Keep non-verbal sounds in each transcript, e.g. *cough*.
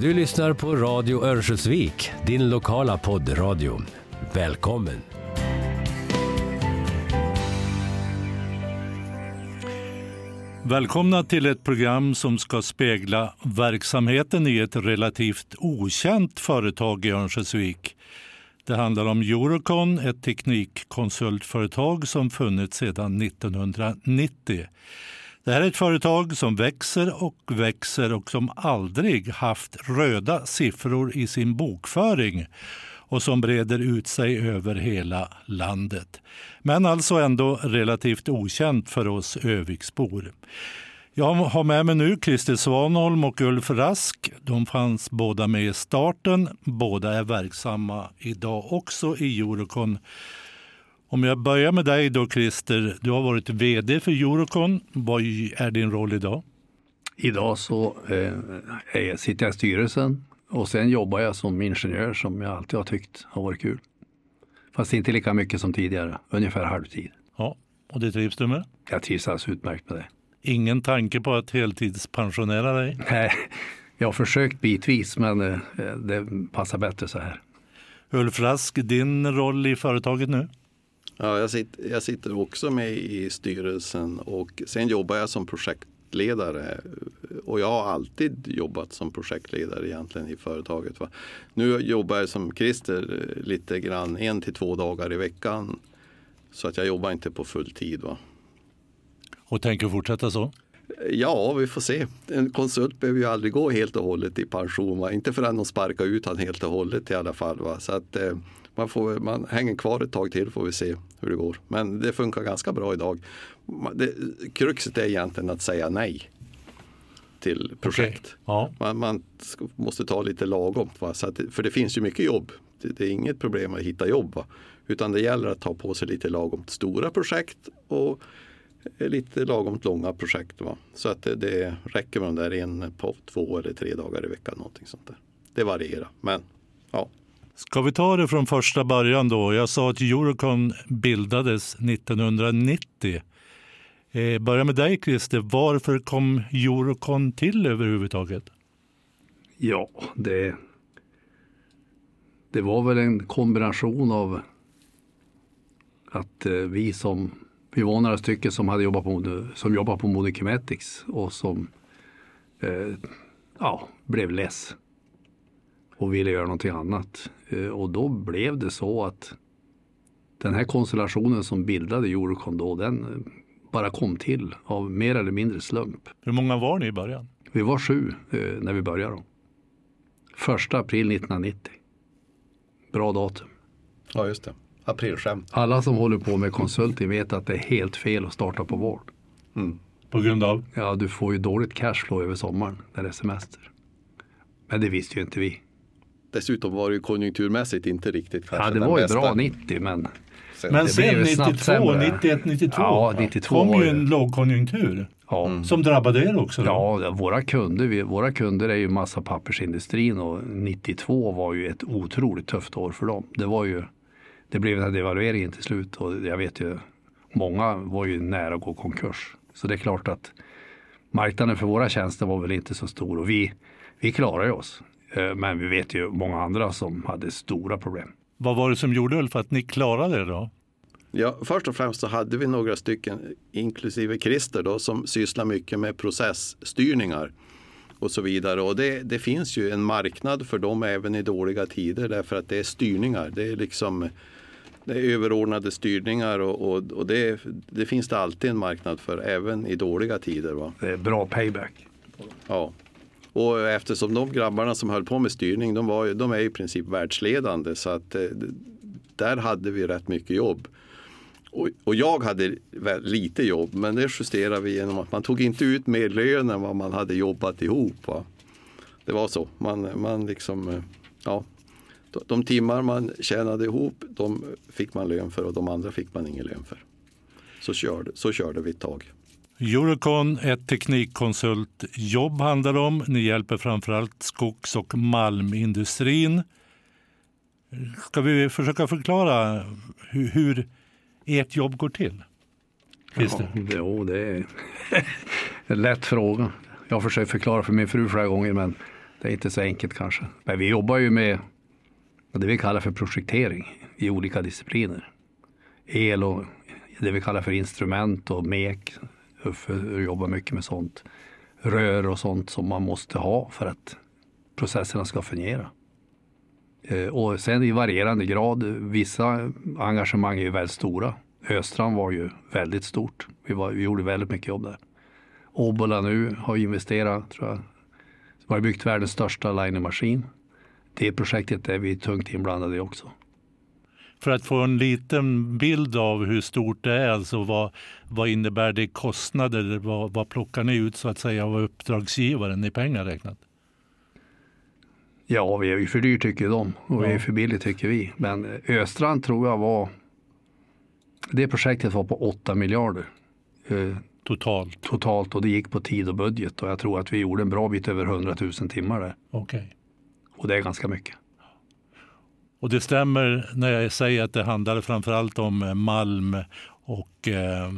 Du lyssnar på Radio Örnsköldsvik, din lokala poddradio. Välkommen! Välkomna till ett program som ska spegla verksamheten i ett relativt okänt företag i Örnsköldsvik. Det handlar om Eurocon, ett teknikkonsultföretag som funnits sedan 1990. Det här är ett företag som växer och växer och som aldrig haft röda siffror i sin bokföring och som breder ut sig över hela landet. Men alltså ändå relativt okänt för oss Öviksbor. Jag har med mig nu Christer Svanholm och Ulf Rask. De fanns båda med i starten. Båda är verksamma idag också i Eurocon. Om jag börjar med dig då Christer. Du har varit VD för Eurocon. Vad är din roll idag? Idag så eh, sitter jag i styrelsen och sen jobbar jag som ingenjör som jag alltid har tyckt har varit kul. Fast inte lika mycket som tidigare, ungefär halvtid. Ja, och det trivs du med? Jag trivs alldeles utmärkt med det. Ingen tanke på att heltidspensionera dig? Nej, jag har försökt bitvis men eh, det passar bättre så här. Ulf Rask, din roll i företaget nu? Ja, jag, sitter, jag sitter också med i styrelsen och sen jobbar jag som projektledare. Och jag har alltid jobbat som projektledare egentligen i företaget. Va? Nu jobbar jag som Christer lite grann, en till två dagar i veckan. Så att jag jobbar inte på full tid. Va? Och tänker fortsätta så? Ja, vi får se. En konsult behöver ju aldrig gå helt och hållet i pension. Va? Inte förrän de sparkar ut han helt och hållet i alla fall. Va? Så att eh, man, får, man hänger kvar ett tag till får vi se hur det går. Men det funkar ganska bra idag. Det, kruxet är egentligen att säga nej till projekt. Okay. Ja. Man, man, måste ta lite lagom. Va? Så att, för det finns ju mycket jobb. Det, det är inget problem att hitta jobb. Va? Utan det gäller att ta på sig lite lagom stora projekt och lite lagom långa projekt. Va? Så att det, det räcker med de där en på två eller tre dagar i veckan. Någonting sånt där. Det varierar. Men ja, Ska vi ta det från första början då? Jag sa att Eurocon bildades 1990. Eh, börja med dig Christer. Varför kom Eurocon till överhuvudtaget? Ja, det, det var väl en kombination av att eh, vi som vi var några stycken som hade jobbat på, som jobbade på Modo och som eh, ja, blev less och ville göra någonting annat. Och då blev det så att den här konstellationen som bildade Eurocon då, den bara kom till av mer eller mindre slump. Hur många var ni i början? Vi var sju eh, när vi började. Första april 1990. Bra datum. Ja, just det. Aprilskämt. Alla som håller på med konsulting vet att det är helt fel att starta på vård. Mm. På grund av? Ja, du får ju dåligt cashflow över sommaren när det är semester. Men det visste ju inte vi. Dessutom var det ju konjunkturmässigt inte riktigt kanske Ja, det var ju bra 90 men Sen, men sen 92, 91, 92, ja, 92 kom ju en lågkonjunktur. Ja. Mm. Som drabbade er också? Då? Ja, våra kunder, vi, våra kunder är ju massa pappersindustrin och 92 var ju ett otroligt tufft år för dem. Det var ju, det blev en devalvering till slut och jag vet ju, många var ju nära att gå konkurs. Så det är klart att marknaden för våra tjänster var väl inte så stor och vi, vi klarade oss. Men vi vet ju många andra som hade stora problem. Vad var det som gjorde Ulf att ni klarade det då? Ja, först och främst så hade vi några stycken, inklusive Christer då, som sysslar mycket med processstyrningar och så vidare. Och det, det, finns ju en marknad för dem även i dåliga tider därför att det är styrningar. Det är liksom det är överordnade styrningar och, och, och det, det, finns det alltid en marknad för även i dåliga tider. Va? Det är bra payback. Ja. Och eftersom de grabbarna som höll på med styrning, de, var, de är i princip världsledande. Så att eh, där hade vi rätt mycket jobb. Och, och jag hade lite jobb, men det justerade vi genom att man tog inte ut mer lön än vad man hade jobbat ihop. Va? Det var så. Man, man liksom, eh, ja, de timmar man tjänade ihop, de fick man lön för och de andra fick man ingen lön för. Så körde, så körde vi ett tag. Eurocon, ett teknikkonsultjobb handlar det om. Ni hjälper framförallt skogs och malmindustrin. Ska vi försöka förklara hur, hur ert jobb går till? Christer? Ja, jo, det är *laughs* en lätt fråga. Jag har försökt förklara för min fru flera gånger men Det är inte så enkelt kanske. Men vi jobbar ju med det vi kallar för projektering i olika discipliner. El och det vi kallar för instrument och mek. Uffe jobbar mycket med sånt. Rör och sånt som man måste ha för att processerna ska fungera. Eh, och sen i varierande grad. Vissa engagemang är ju väldigt stora. Östrand var ju väldigt stort. Vi, var, vi gjorde väldigt mycket jobb där. Obbola nu har investerat, tror jag, de har byggt världens största linermaskin. Det projektet är vi tungt inblandade i också. För att få en liten bild av hur stort det är, alltså vad, vad innebär det i kostnader? Vad, vad plockar ni ut så att säga av uppdragsgivaren i pengar räknat? Ja, vi är ju för dyrt tycker de och vi är för billigt tycker vi. Men Östrand tror jag var, det projektet var på 8 miljarder. Eh, totalt? Totalt och det gick på tid och budget och jag tror att vi gjorde en bra bit över 100 000 timmar där. Okej. Okay. Och det är ganska mycket. Och det stämmer när jag säger att det handlar framförallt om eh, malm och... Eh...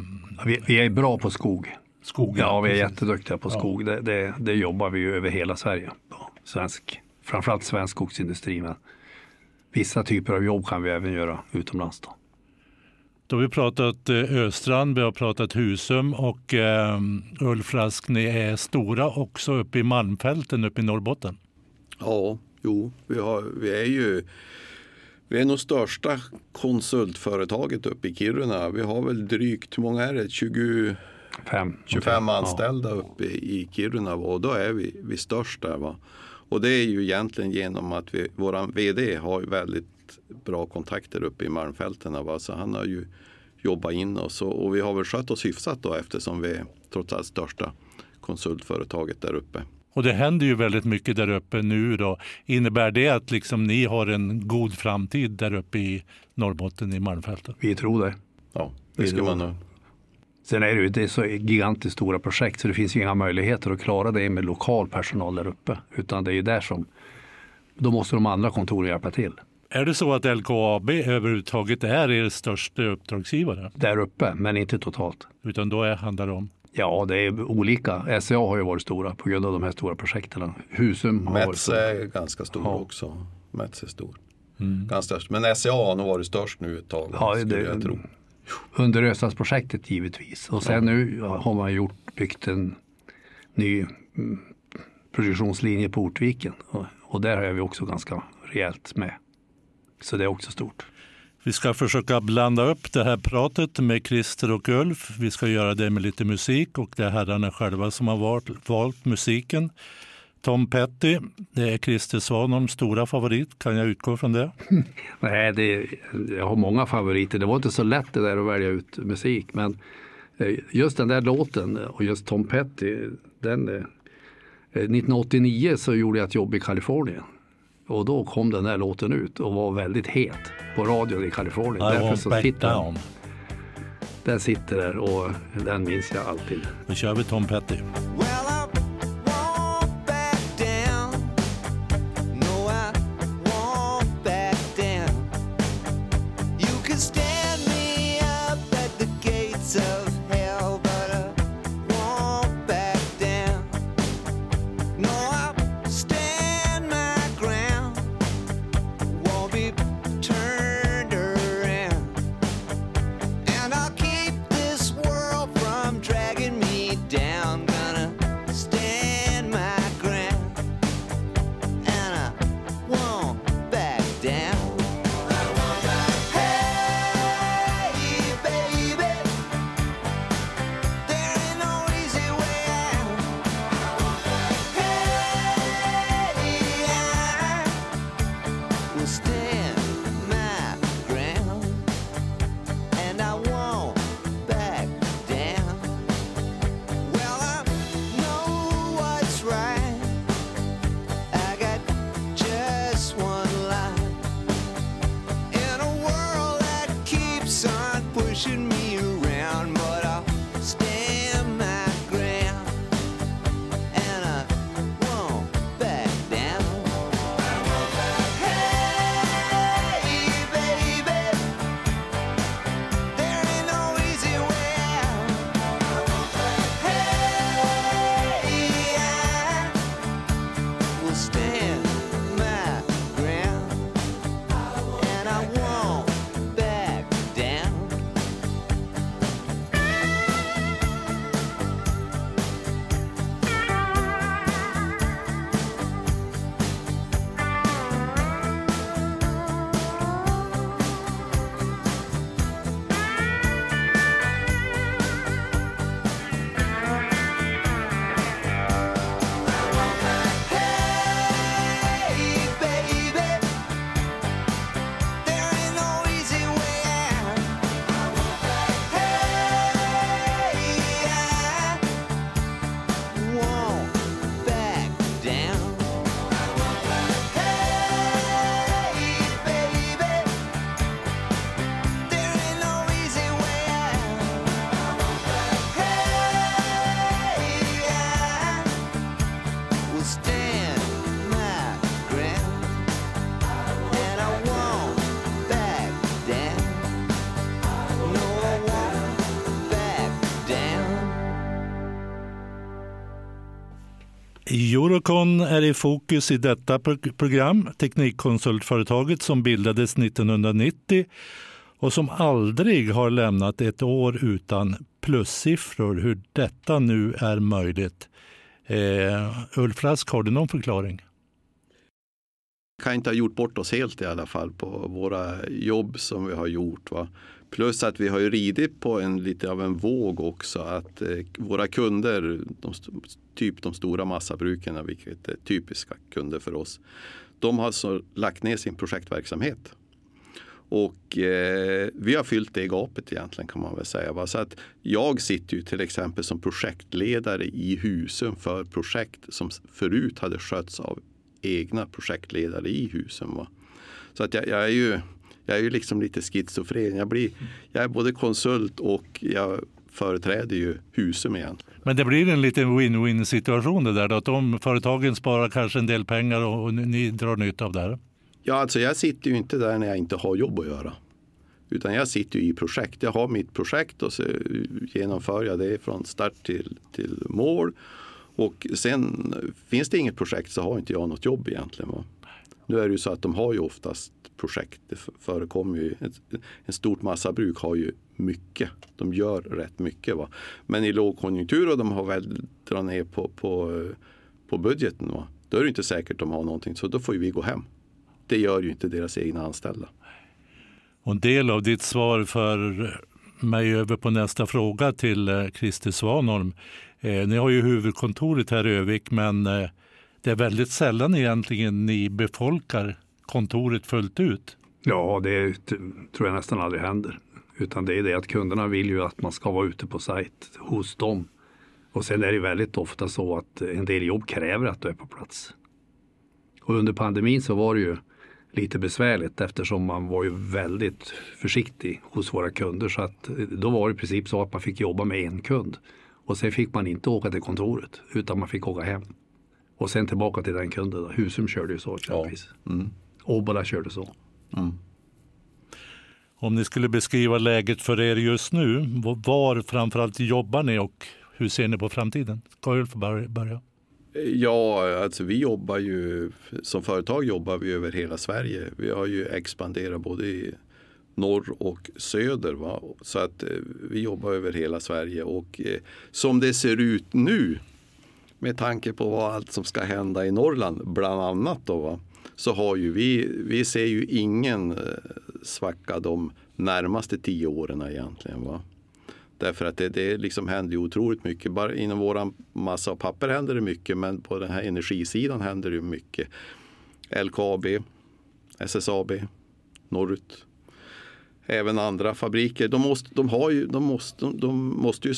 Vi, vi, är bra på skog. Skog, ja, vi är jätteduktiga på skog. Ja. Det, det, det, jobbar vi ju över hela Sverige. Svensk, framförallt svensk skogsindustri. Men vissa typer av jobb kan vi även göra utomlands. Då. Då har vi pratat eh, Östrand, vi har pratat Husum och eh, Ulf Rask, ni är stora också uppe i Malmfälten uppe i Norrbotten. Ja, jo, vi, har, vi är ju vi är nog största konsultföretaget uppe i Kiruna. Vi har väl drygt, hur många är det? 20, 25, 25 anställda ja. uppe i Kiruna och då är vi, vi störst där. Va? Och det är ju egentligen genom att vi, våran VD har väldigt bra kontakter uppe i Malmfälten. Va? Så han har ju jobbat in oss och, och vi har väl skött oss hyfsat då eftersom vi är trots allt största konsultföretaget där uppe. Och det händer ju väldigt mycket där uppe nu. Då. Innebär det att liksom ni har en god framtid där uppe i Norrbotten i Malmfälten? Vi tror det. Ja, det ska man nog. Sen är det ju det är så gigantiskt stora projekt så det finns ju inga möjligheter att klara det med lokal personal där uppe. Utan det är ju där som, då måste de andra kontoren hjälpa till. Är det så att LKAB överhuvudtaget är er största uppdragsgivare? Där uppe, men inte totalt. Utan då är, handlar det om? Ja, det är olika. SCA har ju varit stora på grund av de här stora projekten. Husum har Mets är ganska stor ja. också. Mets är stor. Mm. Ganska, men SCA har nog varit störst nu ett tag. Ja, det, jag tro. Under Östadsprojektet givetvis. Och sen ja. nu har man gjort, byggt en ny mm, produktionslinje på Ortviken. Och, och där är vi också ganska rejält med. Så det är också stort. Vi ska försöka blanda upp det här pratet med Christer och Ulf. Vi ska göra det med lite musik och det är herrarna själva som har valt, valt musiken. Tom Petty, det är Christer Svanholms stora favorit. Kan jag utgå från det? *laughs* Nej, det, jag har många favoriter. Det var inte så lätt det där att välja ut musik. Men eh, just den där låten och just Tom Petty, den, eh, eh, 1989 så gjorde jag ett jobb i Kalifornien. Och då kom den där låten ut och var väldigt het på radion i Kalifornien. I Därför så sitter down. Den sitter där och den minns jag alltid. Nu kör vi Tom Petty. Eurocon är i fokus i detta program, teknikkonsultföretaget som bildades 1990 och som aldrig har lämnat ett år utan plussiffror. Hur detta nu är möjligt. Eh, Ulf Rask, har du någon förklaring? kan inte ha gjort bort oss helt i alla fall på våra jobb som vi har gjort. Va? Plus att vi har ju ridit på en lite av en våg också att eh, våra kunder, de, typ de stora massabruken, vilket är typiska kunder för oss, de har alltså lagt ner sin projektverksamhet. Och eh, vi har fyllt det gapet egentligen kan man väl säga. Va? Så att jag sitter ju till exempel som projektledare i husen för projekt som förut hade skötts av egna projektledare i husen. Va? Så att jag, jag är ju jag är ju liksom lite schizofren. Jag, blir, jag är både konsult och jag företräder ju Husum igen. Men det blir en liten win-win situation det där då, att de företagen sparar kanske en del pengar och, och ni drar nytta av det här? Ja, alltså jag sitter ju inte där när jag inte har jobb att göra. Utan jag sitter i projekt. Jag har mitt projekt och så genomför jag det från start till, till mål. Och sen finns det inget projekt så har inte jag något jobb egentligen. Va? Nu är det ju så att de har ju oftast projekt. Det förekommer ju, ett, en stort massabruk har ju mycket. De gör rätt mycket. Va? Men i lågkonjunktur och de har väl dragit ner på, på, på budgeten. Va? Då är det inte säkert de har någonting. Så då får ju vi gå hem. Det gör ju inte deras egna anställda. Och en del av ditt svar för mig över på nästa fråga till eh, Christer Svanholm. Eh, ni har ju huvudkontoret här i Övik men eh, det är väldigt sällan egentligen ni befolkar kontoret fullt ut. Ja, det tror jag nästan aldrig händer. Utan det är det att kunderna vill ju att man ska vara ute på sajt hos dem. Och sen är det väldigt ofta så att en del jobb kräver att du är på plats. Och under pandemin så var det ju lite besvärligt eftersom man var ju väldigt försiktig hos våra kunder. Så att då var det i princip så att man fick jobba med en kund. Och sen fick man inte åka till kontoret utan man fick åka hem. Och sen tillbaka till den kunden. Då. Husum körde ju så exempelvis. Ja. Mm. Obbola körde så. Mm. Om ni skulle beskriva läget för er just nu, var framförallt jobbar ni och hur ser ni på framtiden? Ska Ulf börja? Ja, alltså vi jobbar ju som företag jobbar vi över hela Sverige. Vi har ju expanderat både i norr och söder. Va? Så att eh, vi jobbar över hela Sverige och eh, som det ser ut nu med tanke på vad allt som ska hända i Norrland bland annat då, va? så har ju vi, vi ser ju ingen eh, svacka de närmaste tio åren egentligen. Va? Därför att det, det liksom händer ju otroligt mycket. Bara inom våran massa och papper händer det mycket men på den här energisidan händer det mycket. LKAB, SSAB, Norrut, även andra fabriker. De måste, de har ju, de måste, de, de måste ju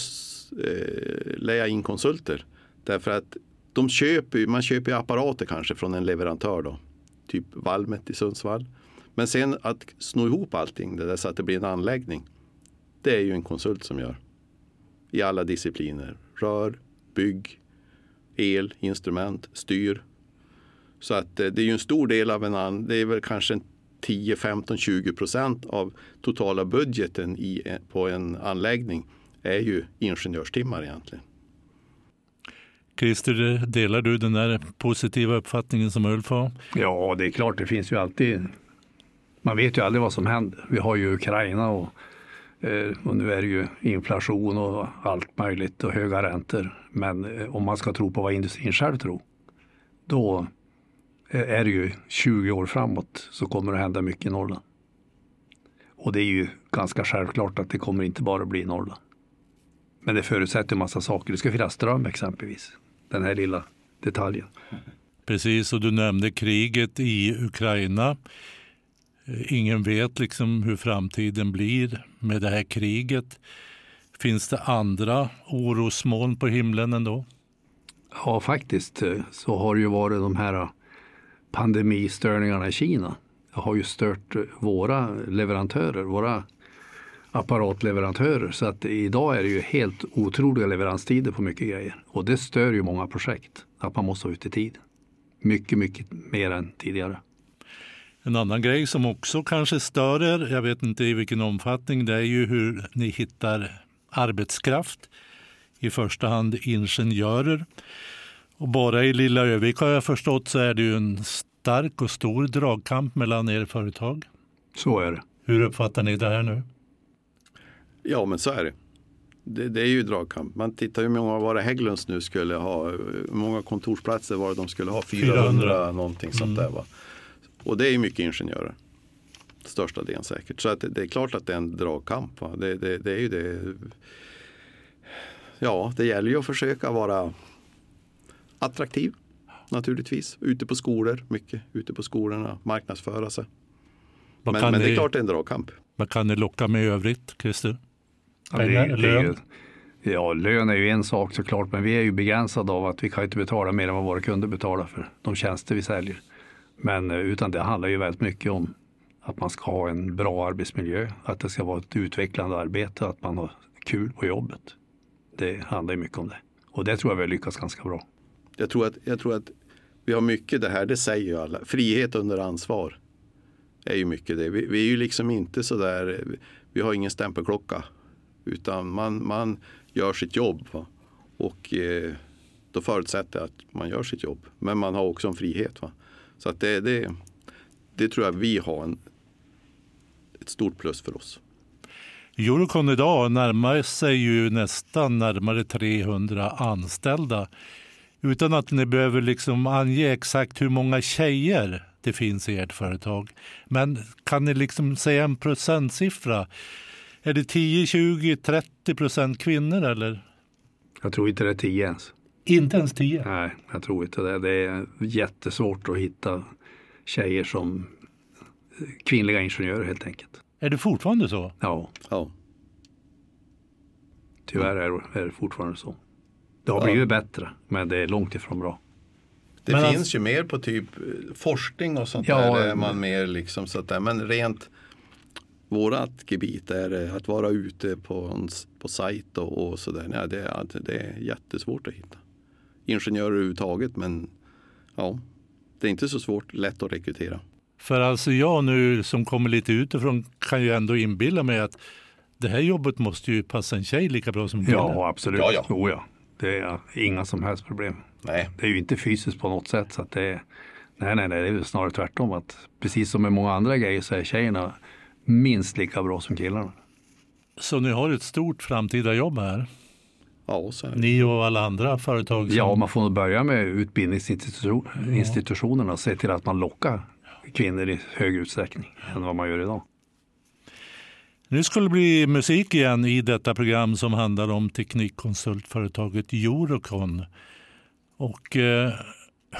eh, lägga in konsulter. Därför att de köper, man köper apparater kanske från en leverantör. Då, typ Valmet i Sundsvall. Men sen att sno ihop allting det där så att det blir en anläggning. Det är ju en konsult som gör. I alla discipliner. Rör, bygg, el, instrument, styr. Så att eh, det är ju en stor del av en, det är väl kanske 10, 15, 20 procent av totala budgeten i, eh, på en anläggning är ju ingenjörstimmar egentligen. Christer, delar du den där positiva uppfattningen som Ulf har? Ja, det är klart, det finns ju alltid. Man vet ju aldrig vad som händer. Vi har ju Ukraina och, eh, och nu är det ju inflation och allt möjligt och höga räntor. Men eh, om man ska tro på vad industrin själv tror, då eh, är det ju 20 år framåt så kommer det att hända mycket i Norrland. Och det är ju ganska självklart att det kommer inte bara bli Norrland. Men det förutsätter en massa saker. Det ska finnas ström exempelvis den här lilla detaljen. Precis, och du nämnde kriget i Ukraina. Ingen vet liksom hur framtiden blir med det här kriget. Finns det andra orosmoln på himlen ändå? Ja, faktiskt så har det ju varit de här pandemistörningarna i Kina. Det har ju stört våra leverantörer, våra apparatleverantörer. Så att idag är det ju helt otroliga leveranstider på mycket grejer. Och det stör ju många projekt, att man måste vara ute i tid. Mycket, mycket mer än tidigare. En annan grej som också kanske stör er, jag vet inte i vilken omfattning, det är ju hur ni hittar arbetskraft. I första hand ingenjörer. Och bara i Lilla Övik har jag förstått så är det ju en stark och stor dragkamp mellan er företag. Så är det. Hur uppfattar ni det här nu? Ja, men så är det. Det, det är ju dragkamp. Man tittar ju hur många var det Hägglunds nu skulle ha. Hur många kontorsplatser var det de skulle ha? 400, 400. någonting sånt där. Va? Och det är ju mycket ingenjörer. Största delen säkert. Så att det, det är klart att det är en dragkamp. Va? Det, det, det är ju det. Ja, det gäller ju att försöka vara attraktiv naturligtvis. Ute på skolor, mycket ute på skolorna, marknadsföra sig. Men, men det är klart det är en dragkamp. vad kan ni locka med i övrigt, Christer? Det, Pengar, det lön? Ja, lön är ju en sak såklart, men vi är ju begränsade av att vi kan inte betala mer än vad våra kunder betalar för de tjänster vi säljer. Men eh, utan det handlar ju väldigt mycket om att man ska ha en bra arbetsmiljö, att det ska vara ett utvecklande arbete, att man har kul på jobbet. Det handlar ju mycket om det. Och det tror jag vi har lyckats ganska bra. Jag tror, att, jag tror att vi har mycket det här, det säger ju alla. Frihet under ansvar är ju mycket det. Vi, vi är ju liksom inte så där, vi har ingen stämpelklocka. Utan man, man gör sitt jobb. Va? Och eh, då förutsätter jag att man gör sitt jobb. Men man har också en frihet. Va? Så att det, det, det tror jag vi har en, ett stort plus för oss. Eurocon idag närmar sig ju nästan närmare 300 anställda. Utan att ni behöver liksom ange exakt hur många tjejer det finns i ert företag. Men kan ni liksom säga en procentsiffra? Är det 10, 20, 30 procent kvinnor eller? Jag tror inte det är tio ens. Inte ens 10? Nej, jag tror inte det. Det är jättesvårt att hitta tjejer som kvinnliga ingenjörer helt enkelt. Är det fortfarande så? Ja, Ja. tyvärr är det, fortfarande så. Det har Ja. blivit bättre, men det är långt ifrån bra. Det Men finns alltså- ju mer på typ eh, forskning och sånt Ja, där. Är man mer liksom så att där. Men rent vårat gebit är eh, att vara ute på, på sajt och, och sådär. Nej, det, är, det är jättesvårt att hitta. Ingenjörer överhuvudtaget men ja, det är inte så svårt, lätt att rekrytera. För alltså jag nu som kommer lite utifrån kan ju ändå inbilla mig att det här jobbet måste ju passa en tjej lika bra som en kille. Ja, absolut. Ja, ja. Oh, ja. Det är inga som helst problem. Nej, Det är ju inte fysiskt på något sätt. Så att det är, nej, nej, nej, det är snarare tvärtom. Att precis som med många andra grejer så är tjejerna minst lika bra som killarna. Så ni har ett stort framtida jobb här. ja så är det. Ni och alla andra företag som... Ja, man får nog börja med utbildningsinstitutionerna och se till att man lockar kvinnor i högre utsträckning än vad man gör idag. Nu skulle det bli musik igen i detta program som handlar om teknikkonsultföretaget Eurocon. Och eh,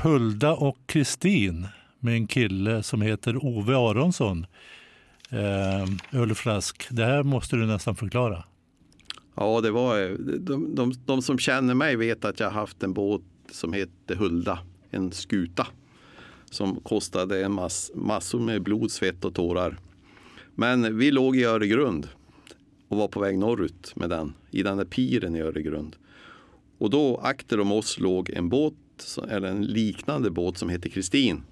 Hulda och Kristin med en kille som heter Ove Aronsson. Eh, Ulf det här måste du nästan förklara. Ja, det var, eh, de, de, de som känner mig vet att jag har haft en båt som hette Hulda, en skuta. Som kostade en mass, massor med blod, svett och tårar. Men vi låg i Öregrund och var på väg norrut med den, i den där piren i Öregrund. Och då akter om oss låg en båt, eller en liknande båt som hette Kristin.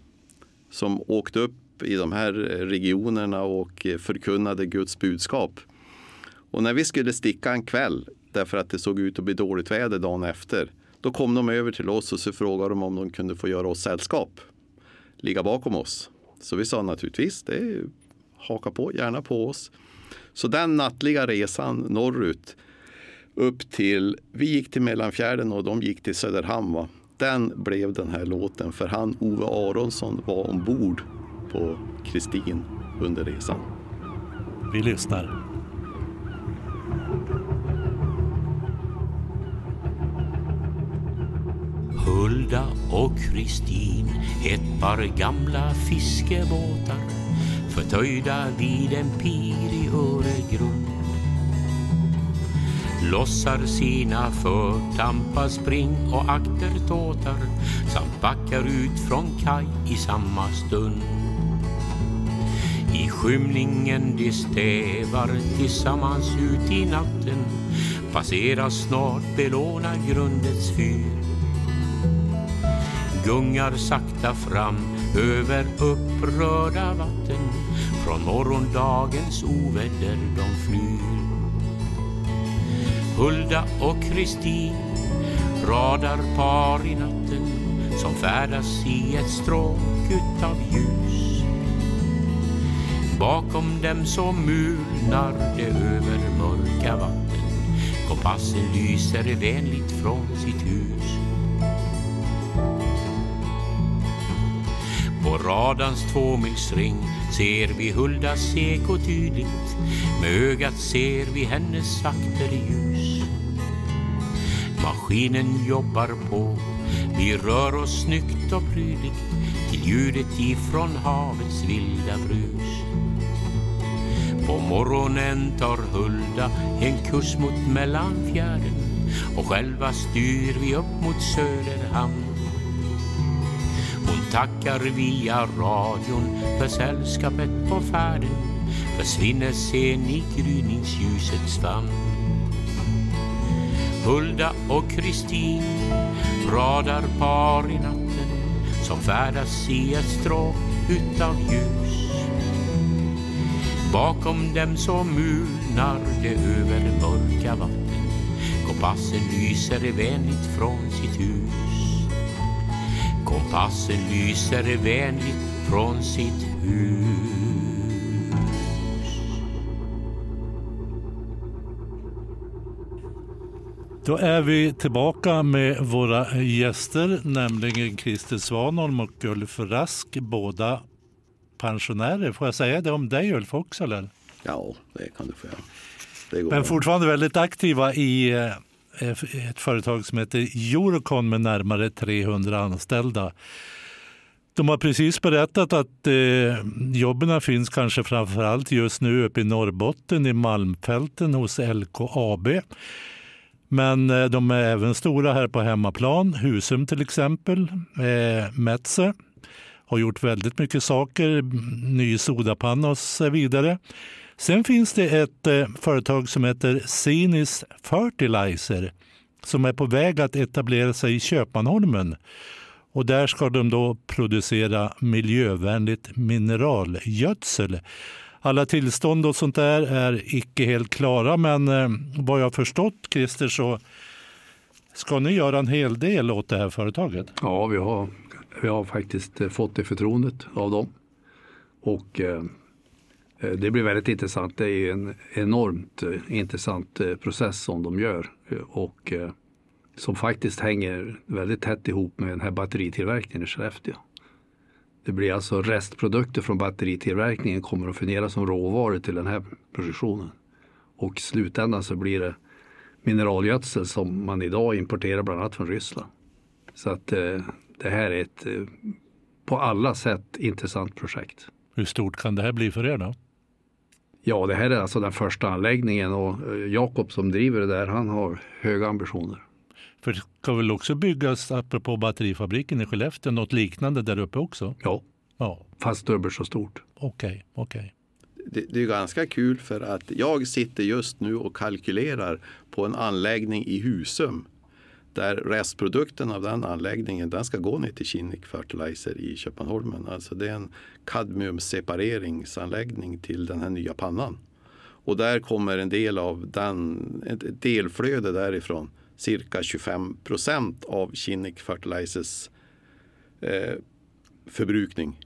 Som åkte upp i de här eh, regionerna och eh, förkunnade Guds budskap. Och när vi skulle sticka en kväll därför att det såg ut att bli dåligt väder dagen efter. Då kom de över till oss och så frågade de om de kunde få göra oss sällskap. Ligga bakom oss. Så vi sa naturligtvis, det är, haka på, gärna på oss. Så den nattliga resan norrut upp till, vi gick till Mellanfjärden och de gick till Söderhamn. Va? Den blev den här låten för han Ove Aronsson var ombord på Kristin under resan. Vi lyssnar. Hulda och Kristin, ett par gamla fiskebåtar förtöjda vid en pir i Öregrund. Lossar sina för Tampa spring och aktertåtar samt backar ut från kaj i samma stund. I skymningen de stävar tillsammans ut i natten passerar snart belåna grundets fyr gungar sakta fram över upprörda vatten från morgondagens oväder de flyr. Hulda och Kristin radar par i natten som färdas i ett stråk utav ljus. Bakom dem så mulnar det över mörka vatten. Kompassen lyser vänligt från sitt hus. På radans tvåmilsring ser vi Huldas eko tydligt. Med ögat ser vi hennes sakter ljus. Maskinen jobbar på, vi rör oss snyggt och prydligt till ljudet ifrån havets vilda brus. På morgonen tar Hulda en kurs mot Mellanfjärden och själva styr vi upp mot Söderhamn. Hon tackar via radion för sällskapet på färden försvinner sen i gryningsljusets famn. Hulda och Kristin radar par i natten som färdas i ett stråk utav ljus. Bakom dem så mulnar det över mörka vatten. Kompassen lyser vänligt från sitt hus. Kompassen lyser vänligt från sitt hus. Då är vi tillbaka med våra gäster, nämligen Christer Svanholm och Ulf Rask, båda pensionärer. Får jag säga det om dig Ulf? Eller? Ja, det kan du få göra. Men fortfarande väldigt aktiva i eh, ett företag som heter Eurocon med närmare 300 anställda. De har precis berättat att eh, jobben finns kanske framför allt just nu uppe i Norrbotten i Malmfälten hos LKAB. Men eh, de är även stora här på hemmaplan. Husum till exempel, eh, Metze har gjort väldigt mycket saker, ny sodapanna och så vidare. Sen finns det ett eh, företag som heter Sinis Fertilizer som är på väg att etablera sig i Köpmanholmen. Och där ska de då producera miljövänligt mineralgödsel. Alla tillstånd och sånt där är icke helt klara, men eh, vad jag förstått, Christer, så ska ni göra en hel del åt det här företaget. Ja, vi har, vi har faktiskt eh, fått det förtroendet av dem. Och eh, eh det blir väldigt intressant. Det är en enormt eh, intressant eh, process som de gör. Och eh, som faktiskt hänger väldigt tätt ihop med den här batteritillverkningen i Skellefteå. Det blir alltså restprodukter från batteritillverkningen kommer att fungera som råvaror till den här produktionen. Och i slutändan så blir det mineralgödsel som man idag importerar bland annat från Ryssland. Så att eh, det här är ett eh, på alla sätt intressant projekt. Hur stort kan det här bli för er då? Ja, det här är alltså den första anläggningen och eh, Jakob som driver det där, han har höga ambitioner. För det ska väl också byggas, apropå batterifabriken i Skellefteå, något liknande där uppe också? Ja, Ja, fast dubbelt så stort. okej, okej det, det är ganska kul för att jag sitter just nu och kalkylerar på en anläggning i Husum. Där restprodukten av den anläggningen den ska gå ner till Kinnick Fertilizer i Köpmanholmen. Alltså det är en kadmiumsepareringsanläggning till den här nya pannan. Och där kommer en del av den, ett delflöde därifrån, cirka 25 procent av Kinnick Fertilizers eh, förbrukning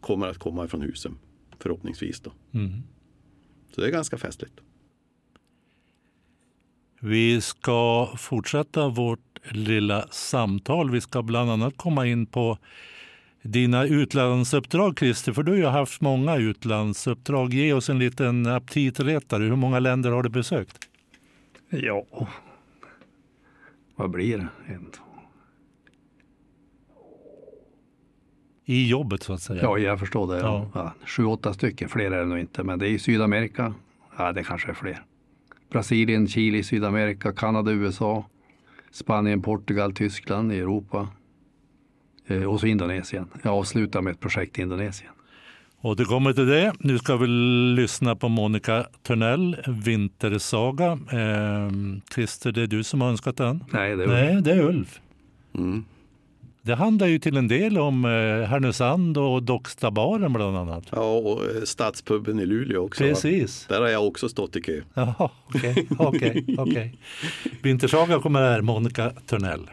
kommer att komma från Husum förhoppningsvis. Då. Mm. Så det är ganska festligt. Vi ska fortsätta vårt lilla samtal. Vi ska bland annat komma in på dina utlandsuppdrag, Christer, för du har ju haft många utlandsuppdrag. Ge oss en liten aptitretare. Hur många länder har du besökt? Ja, vad blir det? En, två. I jobbet så att säga. Ja, jag förstår det. Ja. Ja. sju, åtta stycken, fler är det nog inte. Men det är i Sydamerika. Ja, det kanske är fler. Brasilien, Chile, Sydamerika, Kanada, USA, Spanien, Portugal, Tyskland i Europa. Eh, och så Indonesien. Jag avslutar med ett projekt i Indonesien. Återkommer till det. Nu ska vi lyssna på Monica Törnell, Vintersaga. Eh, Christer, det är du som har önskat den? Nej, det är Nej, det är Ulf. Mm. Det handlar ju till en del om eh, Härnösand och Dockstabaren bland annat. Ja, och eh, Stadspuben i Luleå också. va? Precis. Där har jag också stått i kö. Jaha, okej, okej, okej. *laughs* Vintersaga kommer här, Monica Törnell.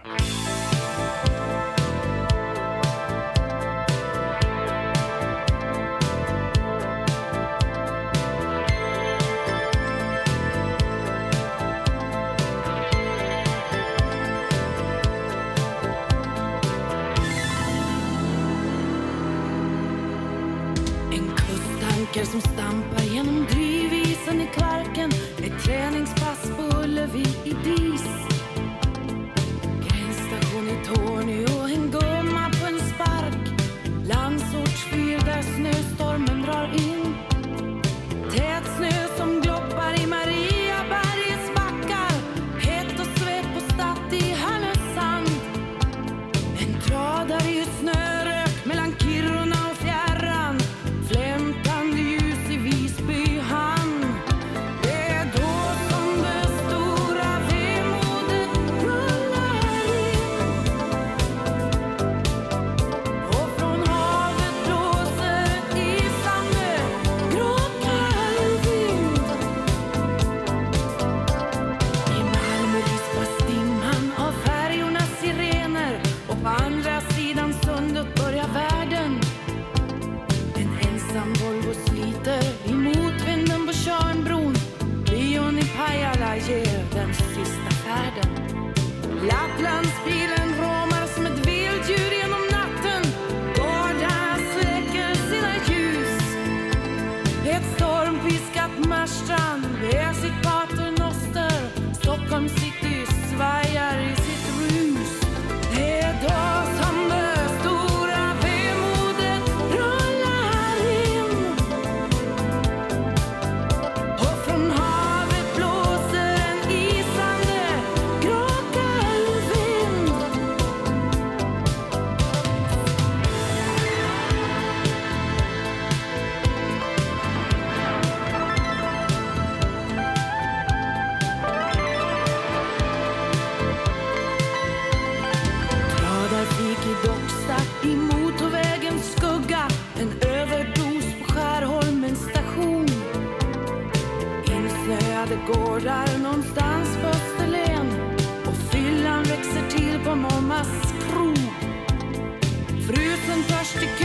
and crushed to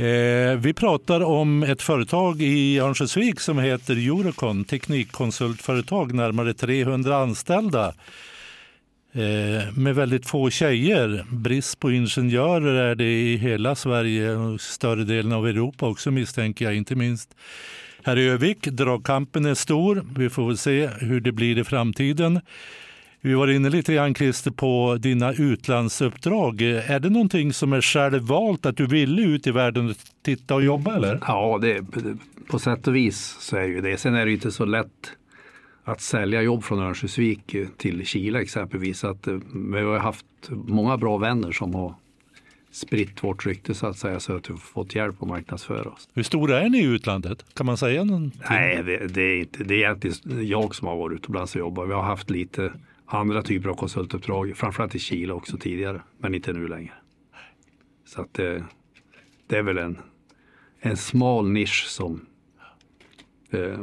Eh, vi pratar om ett företag i Örnsköldsvik som heter Eurocon, teknikkonsultföretag, närmare 300 anställda. Eh, med väldigt få tjejer. Brist på ingenjörer är det i hela Sverige och större delen av Europa också misstänker jag, inte minst här i Övik. Dragkampen är stor. Vi får väl se hur det blir i framtiden. Vi var inne lite grann Christer på dina utlandsuppdrag. Är det någonting som är självvalt att du ville ut i världen och titta och jobba eller? Ja, det, på sätt och vis så är ju det. Sen är det inte så lätt att sälja jobb från Örnsköldsvik till Chile exempelvis. Att, eh, vi har haft många bra vänner som har spritt vårt rykte så att säga så att vi fått hjälp att marknadsföra oss. Hur stora är ni i utlandet? Kan man säga någonting? Nej, det, det, är inte, det är egentligen jag som har varit utomlands och jobbat. Vi har haft lite andra typer av konsultuppdrag, framförallt i Chile också tidigare, men inte nu längre. Så att det, det är väl en, en smal nisch som eh,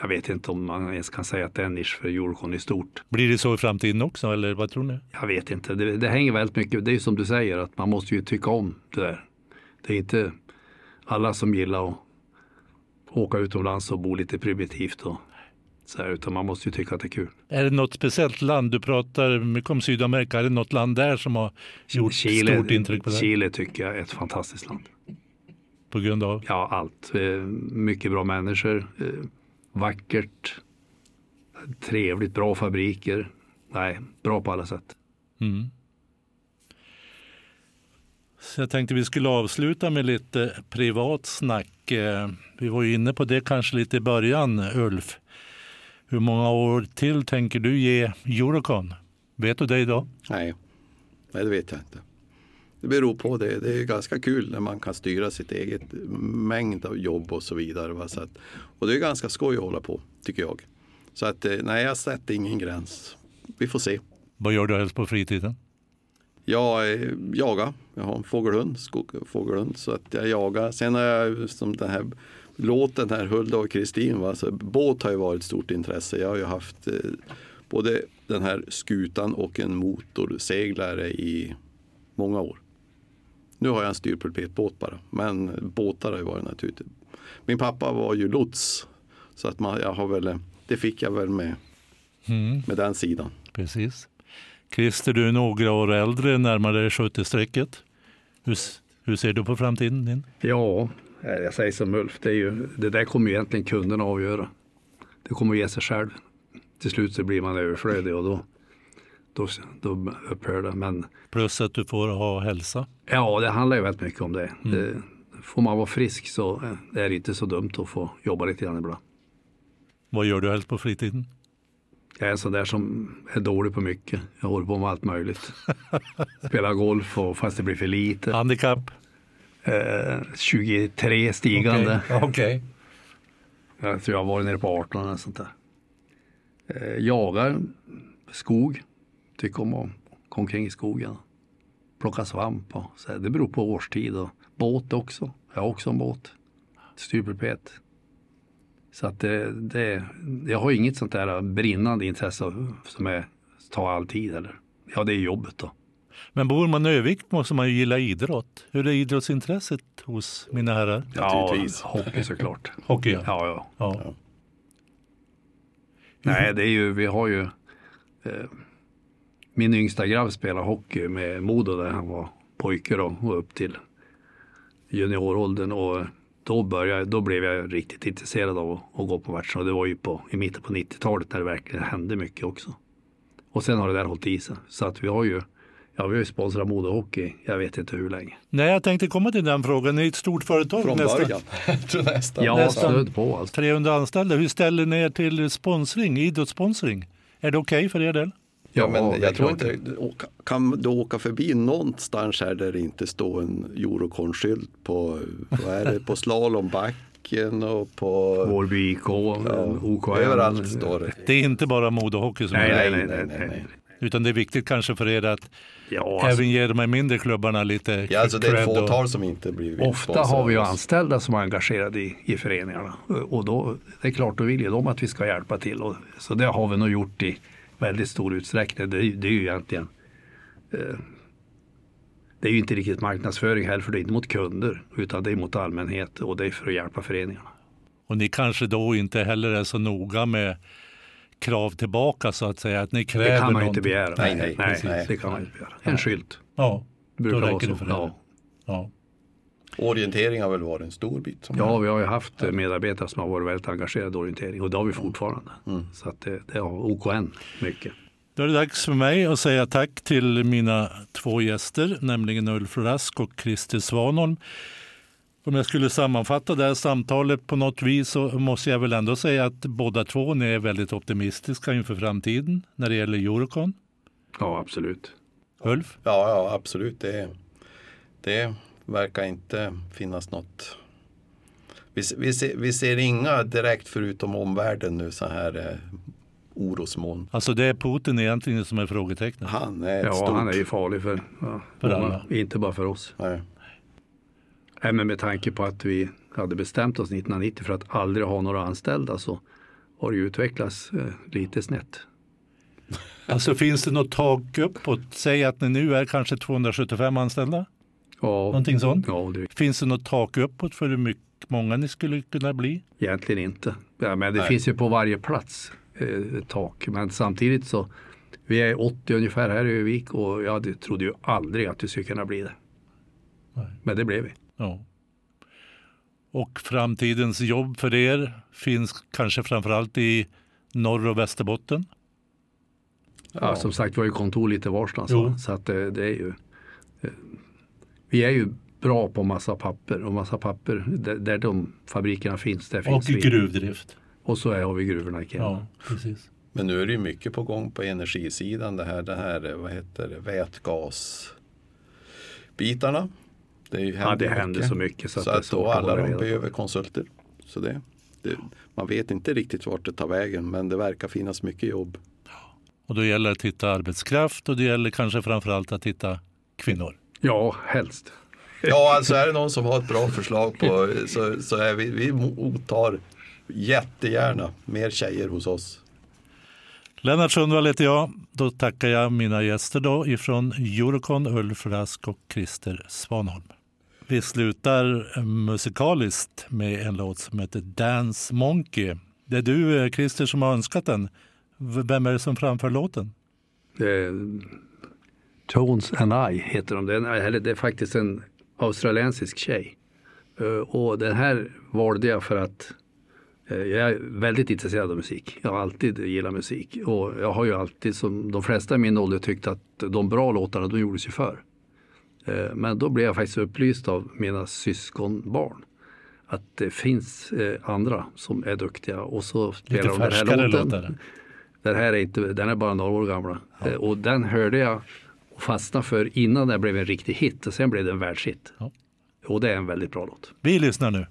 jag vet inte om man ens kan säga att det är en nisch för Eurocon i stort. Blir det så i framtiden också eller vad tror ni? Jag vet inte. Det, det hänger väldigt mycket. Det är ju som du säger att man måste ju tycka om det där. Det är inte alla som gillar att åka utomlands och bo lite primitivt och så här, utan man måste ju tycka att det är kul. Är det något speciellt land? Du pratar mycket om Sydamerika. Är det något land där som har gjort Chile, stort intryck på dig? Chile tycker jag är ett fantastiskt land. På grund av? Ja, allt. Eh, Mycket bra människor. eh, Vackert. Trevligt, bra fabriker. Nej, bra på alla sätt. Mm. Så jag tänkte vi skulle avsluta med lite privat snack. Eh, Vi var ju inne på det kanske lite i början, Ulf. Hur många år till tänker du ge Eurocon? Vet du det idag? Nej. Nej, det vet jag inte. Det beror på det. Det är ganska kul när man kan styra sitt eget mängd av jobb och så vidare. Va? Så att, och det är ganska skoj att hålla på, tycker jag. Så att eh, nej, jag sätter ingen gräns. Vi får se. Vad gör du helst på fritiden? Jag eh, jagar. Jag har en fågelhund, skog, fågelhund, så att jag jagar. Sen har jag som den här låten här, Hulda och Kristin, va? Så båt har ju varit ett stort intresse. Jag har ju haft eh, både den här skutan och en motorseglare i många år. Nu har jag en styrpulpetbåt bara, men båtar har ju varit naturligt. Min pappa var ju lots, så att man, jag har väl, det fick jag väl med, Mm, med den sidan. precis. Christer, du är några år äldre, närmare 70-strecket. Hur, hur ser du på framtiden din? Ja, eh, jag säger som Ulf, det, är ju, det där kommer ju egentligen kunderna avgöra. Det kommer att ge sig själv. Till slut så blir man överflödig och då, då, då upphör det. Men Plus att du får ha hälsa. ja, det handlar ju väldigt mycket om det. det får man vara frisk så eh, är det inte så dumt att få jobba lite grann ibland. Vad gör du helst på fritiden? Jag är en sån där som är dålig på mycket. Jag håller på med allt möjligt. *laughs* Spelar golf och fast det blir för lite. Handikapp? Eh, 23 stigande. Okej. Jag tror jag har varit nere på 18 eller sånt där. Eh, jagar skog. Tycker om att gå omkring i skogen. Plocka svamp och så. här. Det beror på årstid och båt också. Jag har också en båt. Styrpulpet. Så att det, det, jag har inget sånt där brinnande intresse som är, tar all tid. Eller. Ja, det är jobbet då. Men bor man i Övik måste man ju gilla idrott. Hur är idrottsintresset hos mina herrar? Naturligtvis. Ja, hockey såklart. Hockey, ja. Ja, ja. ja. Nej, det är ju, vi har ju eh, min yngsta grabb spelar hockey med Modo där han var pojke då, och upp till junioråldern och då, började, då blev jag riktigt intresserad av att, att gå på matcher och det var ju på, i mitten på 90-talet när det verkligen hände mycket också. Och sen har det där hållit i sig. Så att vi har ju, ja vi har ju sponsrat Modo Hockey, jag vet inte hur länge. Nej, jag tänkte komma till den frågan. Ni är ett stort företag. Från nästan början. *laughs* Till nästan. Ja, nästan. stöd på allt. 300 anställda. Hur ställer ni er till sponsring, idrottssponsring? Är det okej för er del? Ja, men är jag tror inte, kan du åka förbi någonstans här där det inte står en Eurocon-skylt på, vad är det, på slalombacken och på... Vårby IK, OKM. Överallt står det. Det är inte bara modehockey som Nej, är nej, nej, nej, nej. Utan det är viktigt kanske för er att Ja, alltså, även ge de här mindre klubbarna lite Ja, alltså det är ett och- fåtal som inte blir Ofta har vi ju anställda som är engagerade i, i föreningarna och då det är klart då vill ju de att vi ska hjälpa till. Och, så det har vi nog gjort i väldigt stor utsträckning. Det, är ju- det är ju egentligen eh, det är ju inte riktigt marknadsföring heller för det är inte mot kunder utan det är mot allmänhet och det är för att hjälpa föreningarna. Och ni kanske då inte heller är så noga med krav tillbaka så att säga. Att ni kräver Det kan man ju inte någonting. begära. Nej, nej, nej, precis. det kan man inte begära. En skylt. Ja, Det då brukar vara räcker det för er. Ja. Ja. Orientering har väl varit en stor bit. Som ja, vi har ju haft medarbetare som har varit väldigt engagerade i orientering och det har vi fortfarande. Så att det, det har OKN mycket. Då är det dags för mig att säga tack till mina två gäster, nämligen Ulf Rask och Christer Svanholm. Om jag skulle sammanfatta det här samtalet på något vis så måste jag väl ändå säga att båda två ni är väldigt optimistiska inför framtiden när det gäller Eurocon. Ja, absolut. Ulf? Ja, ja absolut. Det, det verkar inte finnas något. Vi, vi, ser, vi ser inga direkt förutom omvärlden nu så här eh, orosmoln. Alltså det är Putin egentligen som är frågetecknet. Han är ett Ja, stort... han är ju farlig för, ja, För alla. inte bara för oss. Nej. Nej, men med tanke på att vi hade bestämt oss 1990 för att aldrig ha några anställda så har det utvecklats eh, lite snett. Alltså finns det något tak uppåt? Säg att ni nu är kanske 275 anställda. Ja, Någonting sånt? Ja, det, Finns det något tak uppåt för hur mycket, många ni skulle kunna bli? egentligen inte. Ja, men det Nej. finns ju på varje plats eh, tak. Men samtidigt så, vi är 80 ungefär här i Övik och jag trodde ju aldrig att vi skulle kunna bli det. Nej. Men det blev vi. Ja. Och framtidens jobb för er finns kanske framförallt i Norr och Västerbotten. Ja. som sagt, vi har ju kontor lite varstans. Jo. Så att eh, det är ju, eh, vi är ju bra på massa papper och massa papper där, där de fabrikerna finns, där Och finns vi. gruvdrift. Och så är, har vi gruvorna i Kiruna. Ja, precis. Men nu är det ju mycket på gång på energisidan. Det här, det här vad heter det, vätgasbitarna. Det, är ju- Ja, det händer så mycket så Så, att att då alla de behöver konsulter. Så det, det, man vet inte riktigt vart det tar vägen men det verkar finnas mycket jobb. Och då gäller det att hitta arbetskraft och det gäller kanske framförallt att hitta kvinnor. Ja, helst. Ja, alltså är det någon som har ett bra förslag på så, så är vi, vi mottar jättegärna mer tjejer hos oss. Lennart Sundvall heter jag. Då tackar jag mina gäster då ifrån Eurocon, Ulf Rask och Christer Svanholm. Vi slutar musikaliskt med en låt som heter Dance Monkey. Det är du, eh, Christer, som har önskat den. Vem är det som framför låten? Eh, Tones and I heter de. Det är, det är faktiskt en australiensisk tjej. Eh, och den här valde jag för att eh, jag är väldigt intresserad av musik. Jag har alltid gillat musik. Och jag har ju alltid, som de flesta i min ålder, tyckt att de bra låtarna, de gjordes ju förr. Eh, men då blev jag faktiskt upplyst av mina syskonbarn att det finns eh, andra som är duktiga. Och så Lite spelar de den här låten. låtar. Den här är, inte, den är bara några år gamla. Eh, Och den hörde jag och fastnade för innan den blev en riktig hit. Och sen blev det en världshit. Ja. Och det är en väldigt bra låt. Vi lyssnar nu.